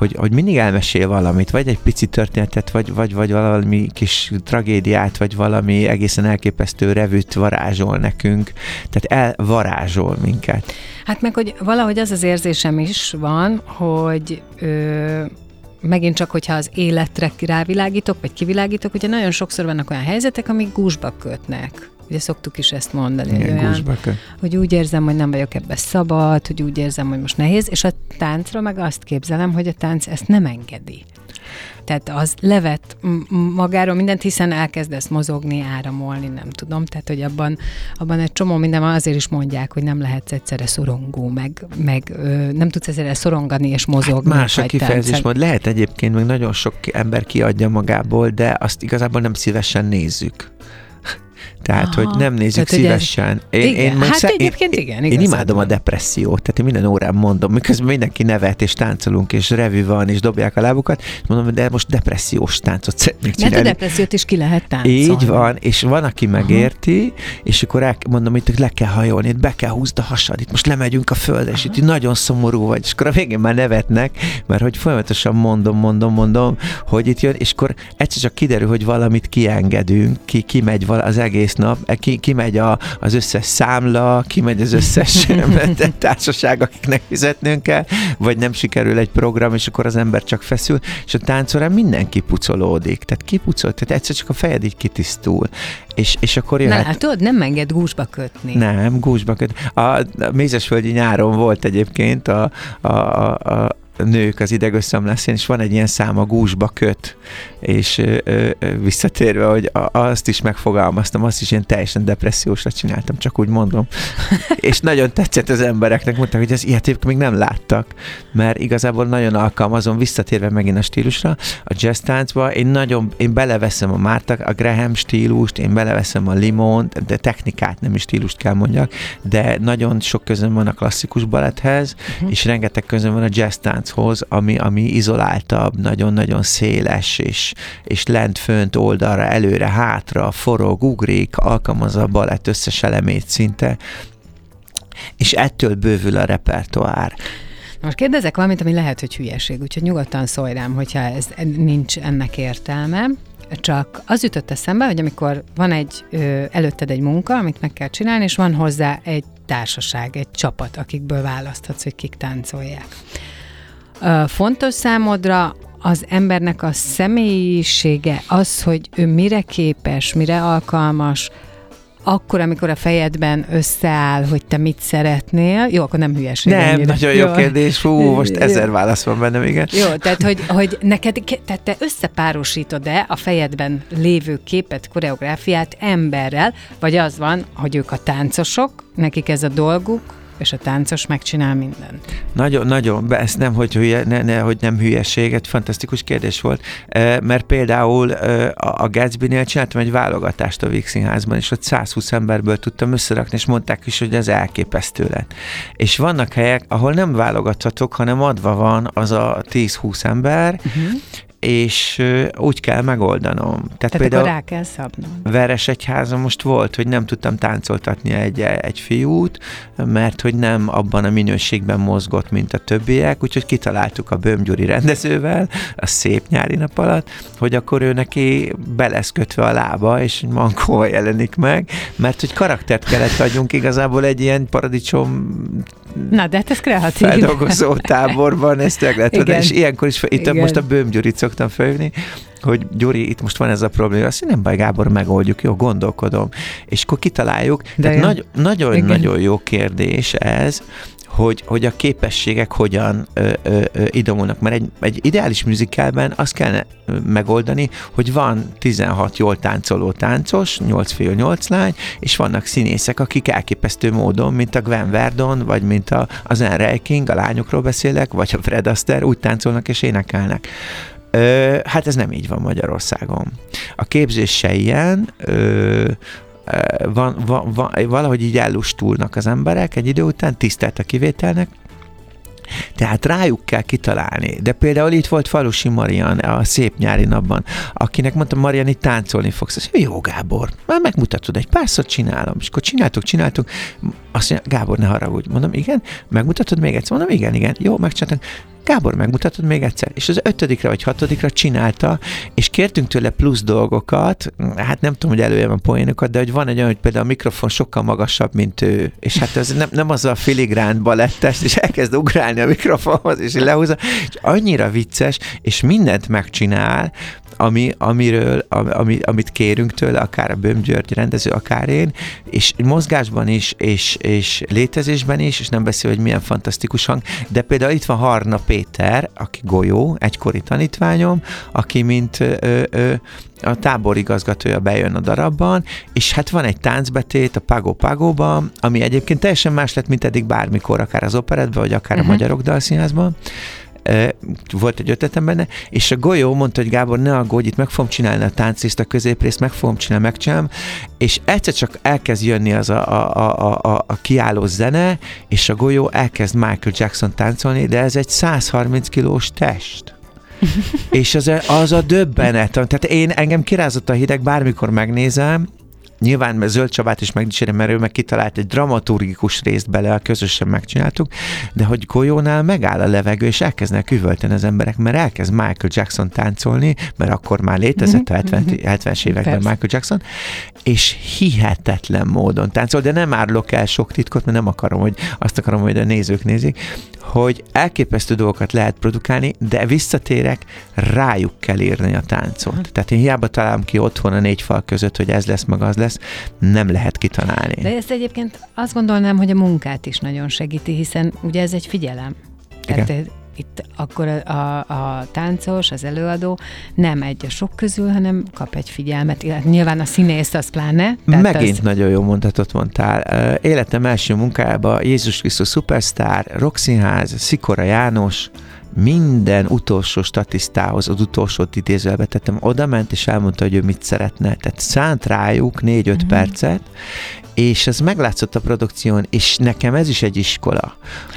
hogy, hogy mindig elmesél valamit, vagy egy pici történetet, vagy, vagy, vagy valami kis tragédiát, vagy valami egészen elképesztő revűt varázsol nekünk, tehát elvarázsol minket. Hát meg, hogy valahogy az az érzésem is van, hogy ö, megint csak, hogyha az életre rávilágítok, vagy kivilágítok, ugye nagyon sokszor vannak olyan helyzetek, amik gúzsba kötnek. Ugye szoktuk is ezt mondani, hogy, Igen, olyan, gúzsba kö- hogy úgy érzem, hogy nem vagyok ebbe szabad, hogy úgy érzem, hogy most nehéz, és a táncra meg azt képzelem, hogy a tánc ezt nem engedi. Tehát az levet magáról mindent, hiszen elkezdesz mozogni, áramolni, nem tudom. Tehát, hogy abban, abban egy csomó minden van, azért is mondják, hogy nem lehetsz egyszerre szorongó, meg, meg ö, nem tudsz egyszerre szorongani és mozogni. Más a kifejezés, majd lehet egyébként, meg nagyon sok ember kiadja magából, de azt igazából nem szívesen nézzük. Tehát, Aha. hogy nem nézzük Tehát, szívesen. Én, Igen, meg hát sze- egyébként én, igen, Én imádom a depressziót, tehát én minden órán mondom, miközben mindenki nevet, és táncolunk, és revű van, és dobják a lábukat, és mondom, de most depressziós táncot szeretnék Mert a csinálni. depressziót is ki lehet táncolni. Így van, és van, aki megérti, és akkor el, mondom, itt le kell hajolni, itt be kell húzd a hasad, itt most lemegyünk a földre, és itt nagyon szomorú vagy, és akkor a végén már nevetnek, mert hogy folyamatosan mondom, mondom, mondom, hogy itt jön, és akkor egyszer csak kiderül, hogy valamit kiengedünk, ki, kimegy vala- az egész nap, e, ki, kimegy a, az összes számla, kimegy az összes társaság, akiknek fizetnünk kell, vagy nem sikerül egy program, és akkor az ember csak feszül, és a táncórán mindenki pucolódik, tehát kipucol, tehát egyszer csak a fejed így kitisztul, és, és akkor Na jöhet... látod, nem enged gúzsba kötni. Nem, gúzsba köt. A, a Mézesföldi nyáron volt egyébként a, a, a, a nők az idegösszeomlászén, és van egy ilyen szám, a gúzsba köt, és ö, ö, visszatérve, hogy a, azt is megfogalmaztam, azt is ilyen teljesen depressziósra csináltam, csak úgy mondom. és nagyon tetszett az embereknek, mondták, hogy ez ilyet még nem láttak, mert igazából nagyon alkalmazom, visszatérve megint a stílusra, a jazz táncba, én nagyon, én beleveszem a Márta, a Graham stílust, én beleveszem a limont, de technikát, nem is stílust kell mondjak, de nagyon sok közön van a klasszikus baletthez, Mhm. és rengeteg közön van a jazz tánchoz, tánchoz, ami, ami izoláltabb, nagyon-nagyon széles, és, és lent, fönt, oldalra, előre, hátra, forog, ugrik, alkalmazza a balett összes elemét szinte, és ettől bővül a repertoár. Most kérdezek valamit, ami lehet, hogy hülyeség, úgyhogy nyugodtan szólj rám, hogyha ez nincs ennek értelme. Csak az jutott eszembe, hogy amikor van egy ö, előtted egy munka, amit meg kell csinálni, és van hozzá egy társaság, egy csapat, akikből választhatsz, hogy kik táncolják. Fontos számodra az embernek a személyisége, az, hogy ő mire képes, mire alkalmas, akkor, amikor a fejedben összeáll, hogy te mit szeretnél, jó, akkor nem hülyeség. Nem, ennyire. nagyon jó, jó kérdés, fú, most ezer válasz van bennem, igen. Jó, tehát, hogy, hogy neked, tehát te összepárosítod-e a fejedben lévő képet, koreográfiát emberrel, vagy az van, hogy ők a táncosok, nekik ez a dolguk, és a táncos megcsinál mindent. Nagyon, nagyon, ezt nem, hogy, hülye, ne, ne, hogy nem hülyeséget, fantasztikus kérdés volt, mert például a Gatsby-nél csináltam egy válogatást a Víg Színházban, és ott 120 emberből tudtam összerakni, és mondták is, hogy ez elképesztő lett. És vannak helyek, ahol nem válogathatok, hanem adva van az a 10-20 ember, uh-huh és úgy kell megoldanom. Tehát, Tehát például rá kell szabnom. Veres egyházon most volt, hogy nem tudtam táncoltatni egy, egy fiút, mert hogy nem abban a minőségben mozgott, mint a többiek, úgyhogy kitaláltuk a Böhm Gyuri rendezővel, a szép nyári nap alatt, hogy akkor ő neki be lesz kötve a lába, és mankóval jelenik meg, mert hogy karaktert kellett adjunk igazából egy ilyen paradicsom Na, de hát ez kreatív. Feldolgozó táborban ezt meg lehet és ilyenkor is, itt Igen. most a Böhm Gyurit szoktam felhívni, hogy Gyuri, itt most van ez a probléma, azt nem baj, Gábor, megoldjuk, jó, gondolkodom. És akkor kitaláljuk. Nagyon-nagyon jó kérdés ez, hogy, hogy a képességek hogyan ö, ö, ö, idomulnak. Mert egy, egy ideális műzikálben azt kellene megoldani, hogy van 16 jól táncoló táncos, 8 fél, 8 lány, és vannak színészek, akik elképesztő módon, mint a Gwen Verdon, vagy mint a, az Anne King, a lányokról beszélek, vagy a Fred Astaire, úgy táncolnak és énekelnek. Ö, hát ez nem így van Magyarországon. A képzés se ilyen, ö, van, van, van, valahogy így ellustulnak az emberek egy idő után, tisztelt a kivételnek, tehát rájuk kell kitalálni. De például itt volt Falusi Marian a szép nyári napban, akinek mondtam, Marian, itt táncolni fogsz. Azt mondja, jó Gábor, már megmutatod, egy párszor csinálom. És akkor csináltuk, csináltuk. Azt mondja, Gábor, ne haragudj. Mondom, igen, megmutatod még egyszer? Mondom, igen, igen. Jó, megcsináltam. Gábor, megmutatod még egyszer? És az ötödikre vagy hatodikra csinálta, és kértünk tőle plusz dolgokat, hát nem tudom, hogy előjem a poénokat, de hogy van egy olyan, hogy például a mikrofon sokkal magasabb, mint ő, és hát ez nem, nem az a filigrán balettest, és elkezd ugrálni a mikrofonhoz, és lehúzza, és annyira vicces, és mindent megcsinál, ami, amiről, ami, amit kérünk tőle, akár a Böhm György rendező, akár én, és mozgásban is, és, és létezésben is, és nem beszél, hogy milyen fantasztikus hang, de például itt van Harna Péter, aki golyó, egykori tanítványom, aki mint ö, ö, a táborigazgatója bejön a darabban, és hát van egy táncbetét a Pago Pagóban, ami egyébként teljesen más lett, mint eddig bármikor, akár az operetben, vagy akár uh-huh. a Magyarok Dalszínházban, volt egy ötletem benne, és a golyó mondta, hogy Gábor, ne aggódj, itt meg fogom csinálni a táncsészt, a középrészt, meg fogom csinálni, megcsinálom, és egyszer csak elkezd jönni az a, a, a, a, a kiálló zene, és a golyó elkezd Michael Jackson táncolni, de ez egy 130 kilós test. és az a, az a döbbenet, tehát én engem kirázott a hideg, bármikor megnézem, Nyilván mert Zöld Csabát is megdicsérem, mert ő meg kitalált egy dramaturgikus részt bele, a közösen megcsináltuk, de hogy golyónál megáll a levegő, és elkezdnek üvölteni az emberek, mert elkezd Michael Jackson táncolni, mert akkor már létezett a 70, 70-es mhm. években Persze. Michael Jackson, és hihetetlen módon táncol, de nem árulok el sok titkot, mert nem akarom, hogy azt akarom, hogy a nézők nézik, hogy elképesztő dolgokat lehet produkálni, de visszatérek, rájuk kell írni a táncot. Tehát én hiába találom ki otthon a négy fal között, hogy ez lesz, meg az lesz, nem lehet kitalálni. De ezt egyébként azt gondolnám, hogy a munkát is nagyon segíti, hiszen ugye ez egy figyelem. Igen. Tehát itt akkor a, a, a táncos, az előadó nem egy a sok közül, hanem kap egy figyelmet, illetve nyilván a színész az pláne. Megint az... nagyon jó mondatot mondtál. Életem első munkájában Jézus Krisztus Superstar, Rokszínház, Szikora János, minden utolsó statisztához, az utolsót idézőjelbe tettem, oda ment és elmondta, hogy ő mit szeretne. Tehát szánt rájuk 4-5 uh-huh. percet, és ez meglátszott a produkción, és nekem ez is egy iskola,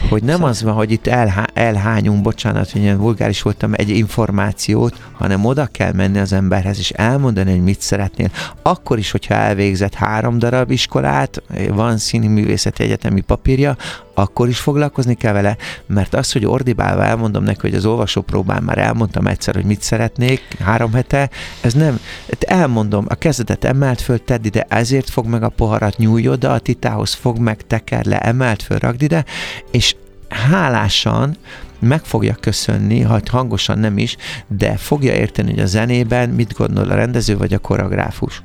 hogy nem az van, hogy itt elhá- elhányunk, bocsánat, hogy ilyen vulgáris voltam, egy információt, hanem oda kell menni az emberhez, és elmondani, hogy mit szeretnél. Akkor is, hogyha elvégzett három darab iskolát, van színművészeti egyetemi papírja, akkor is foglalkozni kell vele, mert az, hogy ordibálva elmondom neki, hogy az olvasópróbán már elmondtam egyszer, hogy mit szeretnék, három hete, ez nem, elmondom, a kezedet emelt föl, tedd ide, ezért fog meg a poharat, nyújj oda, a titához fog meg, teker le, emelt föl, ragd ide, és hálásan meg fogja köszönni, ha hangosan nem is, de fogja érteni, hogy a zenében mit gondol a rendező vagy a koreográfus.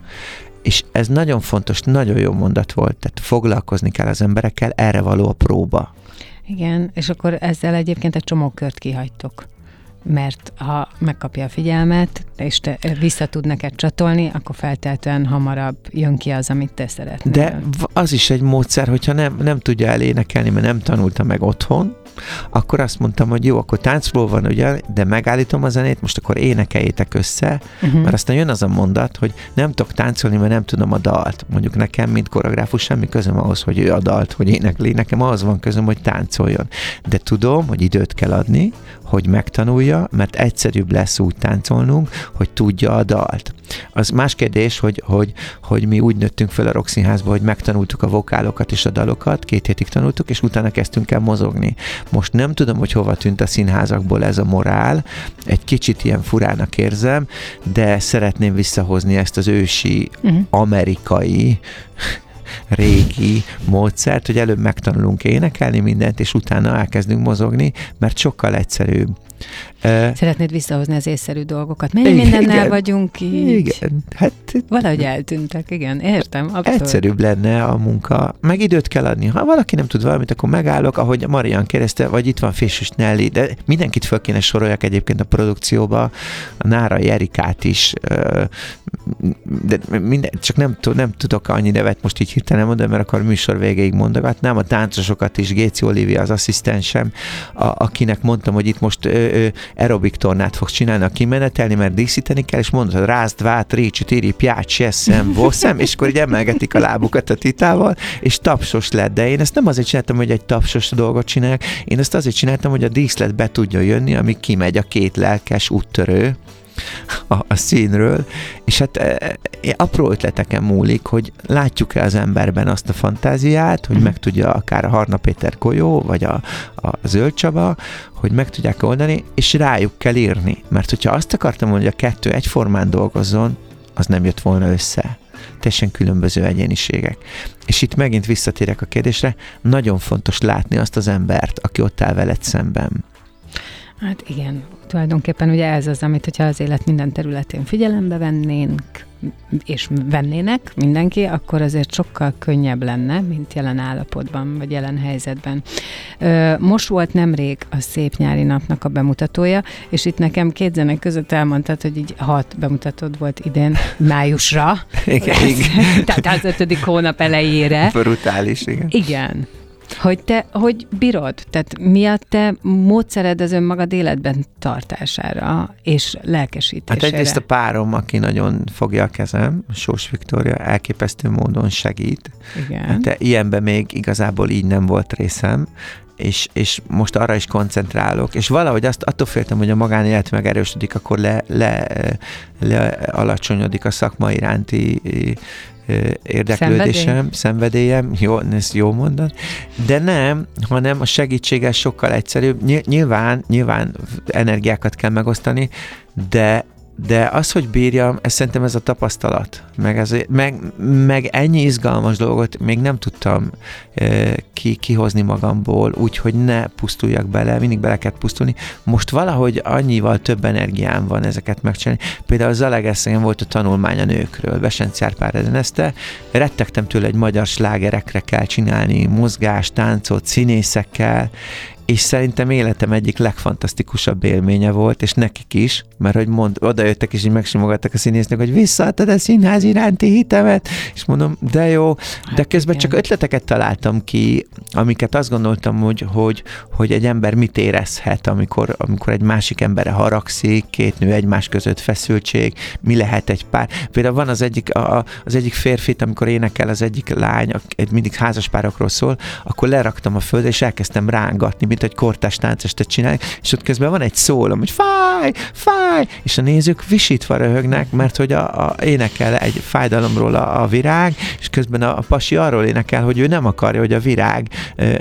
És ez nagyon fontos, nagyon jó mondat volt, tehát foglalkozni kell az emberekkel, erre való a próba. Igen, és akkor ezzel egyébként egy csomó kört kihagytok mert ha megkapja a figyelmet, és te vissza tud neked csatolni, akkor feltétlenül hamarabb jön ki az, amit te szeretnél. De az is egy módszer, hogyha nem, nem tudja elénekelni, mert nem tanulta meg otthon, akkor azt mondtam, hogy jó, akkor táncról van ugye, de megállítom a zenét, most akkor énekeljétek össze, uh-huh. mert aztán jön az a mondat, hogy nem tudok táncolni, mert nem tudom a dalt. Mondjuk nekem, mint koreográfus, semmi közöm ahhoz, hogy ő a dalt, hogy énekli, nekem az van közöm, hogy táncoljon. De tudom, hogy időt kell adni, hogy megtanulja, mert egyszerűbb lesz úgy táncolnunk, hogy tudja a dalt. Az más kérdés, hogy, hogy, hogy mi úgy nőttünk fel a Rokszínházba, hogy megtanultuk a vokálokat és a dalokat, két hétig tanultuk, és utána kezdtünk el mozogni. Most nem tudom, hogy hova tűnt a színházakból ez a morál, egy kicsit ilyen furának érzem, de szeretném visszahozni ezt az ősi uh-huh. amerikai régi módszert, hogy előbb megtanulunk énekelni mindent, és utána elkezdünk mozogni, mert sokkal egyszerűbb. Szeretnéd visszahozni az észszerű dolgokat. Mennyi igen, mindennel vagyunk így? Igen, hát... Valahogy eltűntek, igen, értem. Abszolút. Egyszerűbb lenne a munka, meg időt kell adni. Ha valaki nem tud valamit, akkor megállok, ahogy Marian kérdezte, vagy itt van Fésűs Nelly, de mindenkit föl kéne soroljak egyébként a produkcióba, a Nára Erikát is, de minden, csak nem, nem tudok annyi nevet most így hirtelen mondani, mert akkor a műsor végéig mondogatnám, a táncosokat is, Géci Olivia az asszisztensem, a, akinek mondtam, hogy itt most ö, aerobik tornát fogsz csinálni a kimenetelni, mert díszíteni kell, és mondod, rázd, vát, récsi, téri, piács, eszem, voszem, és akkor így emelgetik a lábukat a titával, és tapsos lett. De én ezt nem azért csináltam, hogy egy tapsos dolgot csinálják, én ezt azért csináltam, hogy a díszlet be tudja jönni, ami kimegy a két lelkes úttörő, a, a színről, és hát e, e, apró ötleteken múlik, hogy látjuk-e az emberben azt a fantáziát, hogy meg tudja akár a Harna Péter Kolyó, vagy a, a Zöld Csaba, hogy meg tudják oldani, és rájuk kell írni. Mert hogyha azt akartam, hogy a kettő egyformán dolgozzon, az nem jött volna össze teljesen különböző egyéniségek. És itt megint visszatérek a kérdésre, nagyon fontos látni azt az embert, aki ott áll veled szemben. Hát igen, tulajdonképpen ugye ez az, amit hogyha az élet minden területén figyelembe vennénk, és vennének mindenki, akkor azért sokkal könnyebb lenne, mint jelen állapotban, vagy jelen helyzetben. Most volt nemrég a Szép Nyári Napnak a bemutatója, és itt nekem két zenek között elmondtad, hogy így hat bemutatód volt idén májusra. Igen, igen. Tehát az ötödik hónap elejére. Brutális, igen. Igen. Hogy te, hogy bírod? Tehát mi a te módszered az önmagad életben tartására és lelkesítésére? Hát egyrészt a párom, aki nagyon fogja a kezem, Sós Viktória, elképesztő módon segít. Igen. Hát ilyenben még igazából így nem volt részem, és, és most arra is koncentrálok, és valahogy azt attól féltem, hogy a magánélet megerősödik, akkor le, le, le alacsonyodik a szakma iránti érdeklődésem, Szenvedély? szenvedélyem, jó, ezt jó mondani, de nem, hanem a segítséggel sokkal egyszerűbb. Nyilván, nyilván energiákat kell megosztani, de de az, hogy bírjam, ez szerintem ez a tapasztalat. Meg, ez, meg, meg ennyi izgalmas dolgot még nem tudtam e, ki, kihozni magamból, úgyhogy ne pusztuljak bele, mindig bele kell pusztulni. Most valahogy annyival több energiám van ezeket megcsinálni. Például Zalegeszenyen volt a tanulmány a nőkről, Besenc Árpár ezenezte, rettegtem tőle, egy magyar slágerekre kell csinálni, mozgás, táncot, színészekkel, és szerintem életem egyik legfantasztikusabb élménye volt, és nekik is, mert hogy mond, odajöttek és így megsimogattak a színésznek, hogy visszaadtad a színház iránti hitemet, és mondom, de jó, de Hát közben csak ötleteket találtam ki, amiket azt gondoltam, hogy, hogy, hogy egy ember mit érezhet, amikor, amikor egy másik emberre haragszik, két nő egymás között feszültség, mi lehet egy pár. Például van az egyik, a, az egyik férfit, amikor énekel az egyik lány, egy mindig házaspárokról szól, akkor leraktam a földre, és elkezdtem rángatni, mint egy kortás táncestet csinálni, és ott közben van egy szólom, hogy fáj, fáj, és a nézők visítva röhögnek, mert hogy a, a énekel egy fájdalomról a, a virág, és közben a, a pasi arról énekel, hogy ő nem akarja, hogy a virág ö,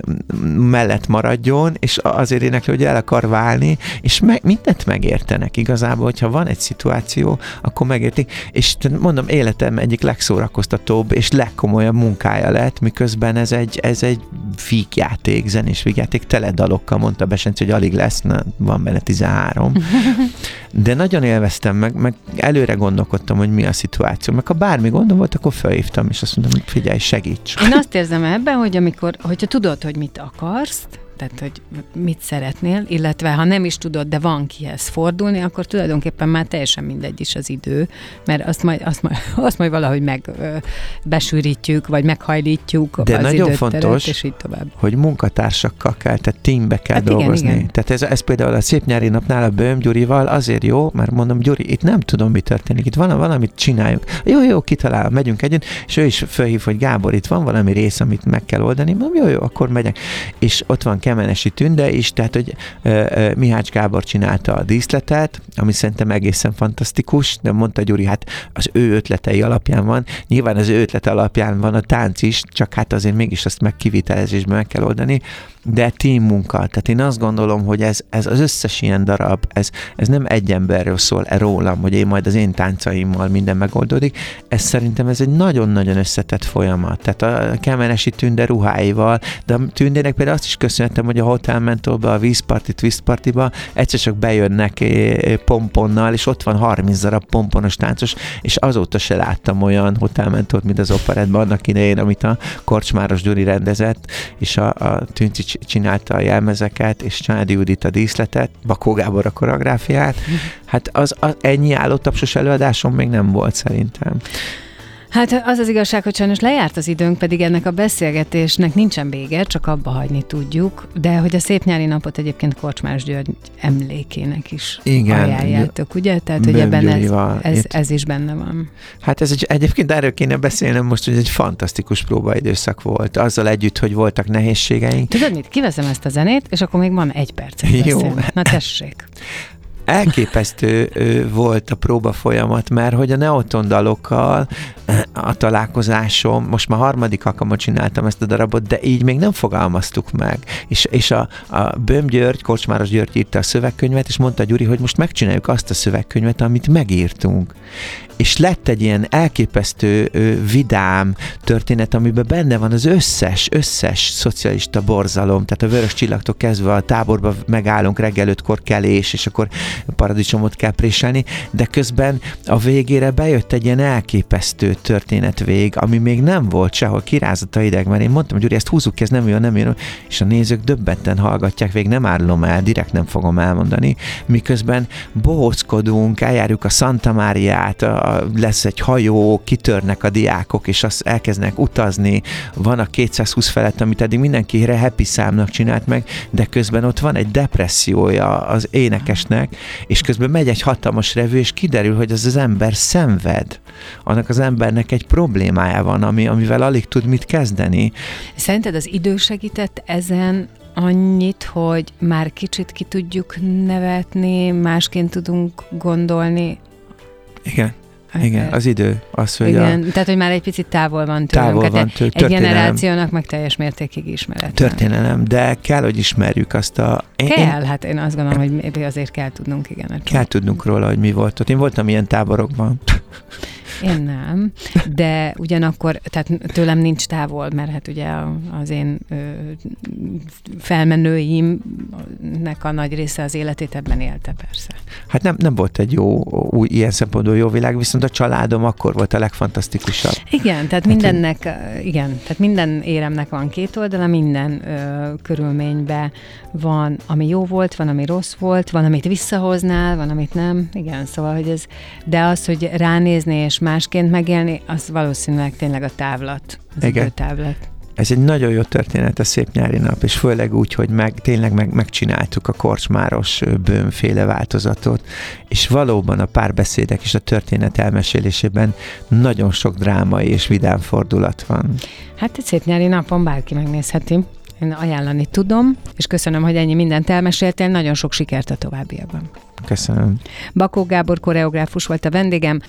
mellett maradjon, és azért énekel, hogy el akar válni, és meg, mindent megértenek igazából, hogyha van egy szituáció, akkor megértik, és mondom, életem egyik legszórakoztatóbb és legkomolyabb munkája lett, miközben ez egy, ez egy vígjáték, zenés vígjáték, tele dalokkal, mondta Besenci, hogy alig lesz, na, van benne 13. De nagyon élveztem, meg, meg előre gondolkodtam, hogy mi a szituáció. Meg ha bármi gondom volt, akkor felhívtam, és azt mondtam, hogy figyelj, segíts. Én azt érzem ebben, hogy amikor, hogyha tudod, hogy mit akarsz, tehát, hogy mit szeretnél, illetve ha nem is tudod, de van kihez fordulni, akkor tulajdonképpen már teljesen mindegy is az idő, mert azt majd, azt majd, azt majd valahogy meg besűrítjük, vagy meghajlítjuk De az nagyon időteret, fontos, és így tovább. hogy munkatársakkal kell, tehát teambe kell Hát hát igen, dolgozni. igen. Tehát ez, ez például a Szép Nyári Napnál a Böhm Gyurival azért jó, mert mondom, Gyuri, itt nem tudom, mi történik, itt van valamit csináljuk. Jó, jó, kitalálom, megyünk együtt, és ő is felhív, hogy Gábor, itt van valami rész, amit meg kell oldani, mondom, jó, jó, akkor megyek. És ott van Kemenesi Tünde is, tehát, hogy Mihács Gábor csinálta a díszletet, ami szerintem egészen fantasztikus, de mondta Gyuri, hát az ő ötletei alapján van, nyilván az ő ötlete alapján van a tánc is, csak hát azért mégis azt meg kivitelezésben meg kell oldani, de team munka. Tehát én azt gondolom, hogy ez, ez az összes ilyen darab, ez, ez nem egy emberről szól, e rólam, hogy én majd az én táncaimmal minden megoldódik. Ez szerintem ez egy nagyon-nagyon összetett folyamat. Tehát a Kemenesi Tünde ruháival, de a Tündének például azt is köszönhetem, hogy a Hotel Mentorba, a vízparti, twist partiba egyszer csak bejönnek pomponnal, és ott van 30 darab pomponos táncos, és azóta se láttam olyan Hotel Mentort, mint az operettben annak idején, amit a Korcsmáros Gyuri rendezett, és a, a Tünci csinálta a jelmezeket, és Csádi Judit a díszletet, Bakó Gábor a koreográfiát. Hát az, az ennyi állótapsos előadásom még nem volt szerintem. Hát az az igazság, hogy sajnos lejárt az időnk, pedig ennek a beszélgetésnek nincsen vége, csak abba hagyni tudjuk, de hogy a szép nyári napot egyébként Korcsmás György emlékének is Igen. ajánljátok, ugye? Tehát, hogy ebben ez, ez, ez is benne van. Hát ez egy, egyébként erről kéne beszélnem most, hogy egy fantasztikus próbaidőszak volt. Azzal együtt, hogy voltak nehézségeink. Tudod mit? Kiveszem ezt a zenét, és akkor még van egy perc. Jó. Na tessék. elképesztő volt a próba folyamat, mert hogy a Neoton dalokkal ö, a találkozásom, most már harmadik alkalommal csináltam ezt a darabot, de így még nem fogalmaztuk meg. És, és a, a Böhm György, Kocsmáros György írta a szövegkönyvet, és mondta Gyuri, hogy most megcsináljuk azt a szövegkönyvet, amit megírtunk. És lett egy ilyen elképesztő vidám történet, amiben benne van az összes, összes szocialista borzalom, tehát a vörös csillagtól kezdve a táborba megállunk reggel ötkor kelés, és akkor paradicsomot kell préselni, de közben a végére bejött egy ilyen elképesztő történet vég, ami még nem volt sehol, kirázott a ideg, mert én mondtam, Gyuri, ezt húzzuk ki, ez nem jön, nem jön, és a nézők döbbenten hallgatják, végig nem árulom el, direkt nem fogom elmondani, miközben bohóckodunk, eljárjuk a Santa Máriát, a, lesz egy hajó, kitörnek a diákok, és azt elkezdenek utazni, van a 220 felett, amit eddig mindenki happy számnak csinált meg, de közben ott van egy depressziója az énekesnek, és közben megy egy hatalmas revő, és kiderül, hogy az az ember szenved. Annak az embernek egy problémája van, ami, amivel alig tud mit kezdeni. Szerinted az idő segített ezen annyit, hogy már kicsit ki tudjuk nevetni, másként tudunk gondolni? Igen, igen, az idő, az, hogy Igen, a tehát hogy már egy picit távol van tőlünk. távol van egy- tő, Egy generációnak meg teljes mértékig ismeretlen. történelem, de kell, hogy ismerjük azt a... Én, én, Kell, hát én azt gondolom, hogy azért kell tudnunk, igen. kell tudnunk róla, hogy mi volt ott. Én voltam ilyen táborokban. Én nem, de ugyanakkor, tehát tőlem nincs távol, mert hát ugye az én ö, felmenőimnek a nagy része az életét ebben élte persze. Hát nem, nem volt egy jó, új, ilyen szempontból jó világ, viszont a családom akkor volt a legfantasztikusabb. Igen, tehát hát mindennek, én... igen, tehát minden éremnek van két oldala, minden ö, körülményben van, ami jó volt, van, ami rossz volt, van, amit visszahoznál, van, amit nem. Igen, szóval, hogy ez, de az, hogy ránézni és másként megélni, az valószínűleg tényleg a távlat, az Igen. távlat. Ez egy nagyon jó történet, a szép nyári nap, és főleg úgy, hogy meg, tényleg meg, megcsináltuk a korcsmáros bőnféle változatot, és valóban a párbeszédek és a történet elmesélésében nagyon sok drámai és vidám fordulat van. Hát egy szép nyári napon bárki megnézheti. Én ajánlani tudom, és köszönöm, hogy ennyi mindent elmeséltél, nagyon sok sikert a továbbiakban. Köszönöm. Bakó Gábor koreográfus volt a vendégem.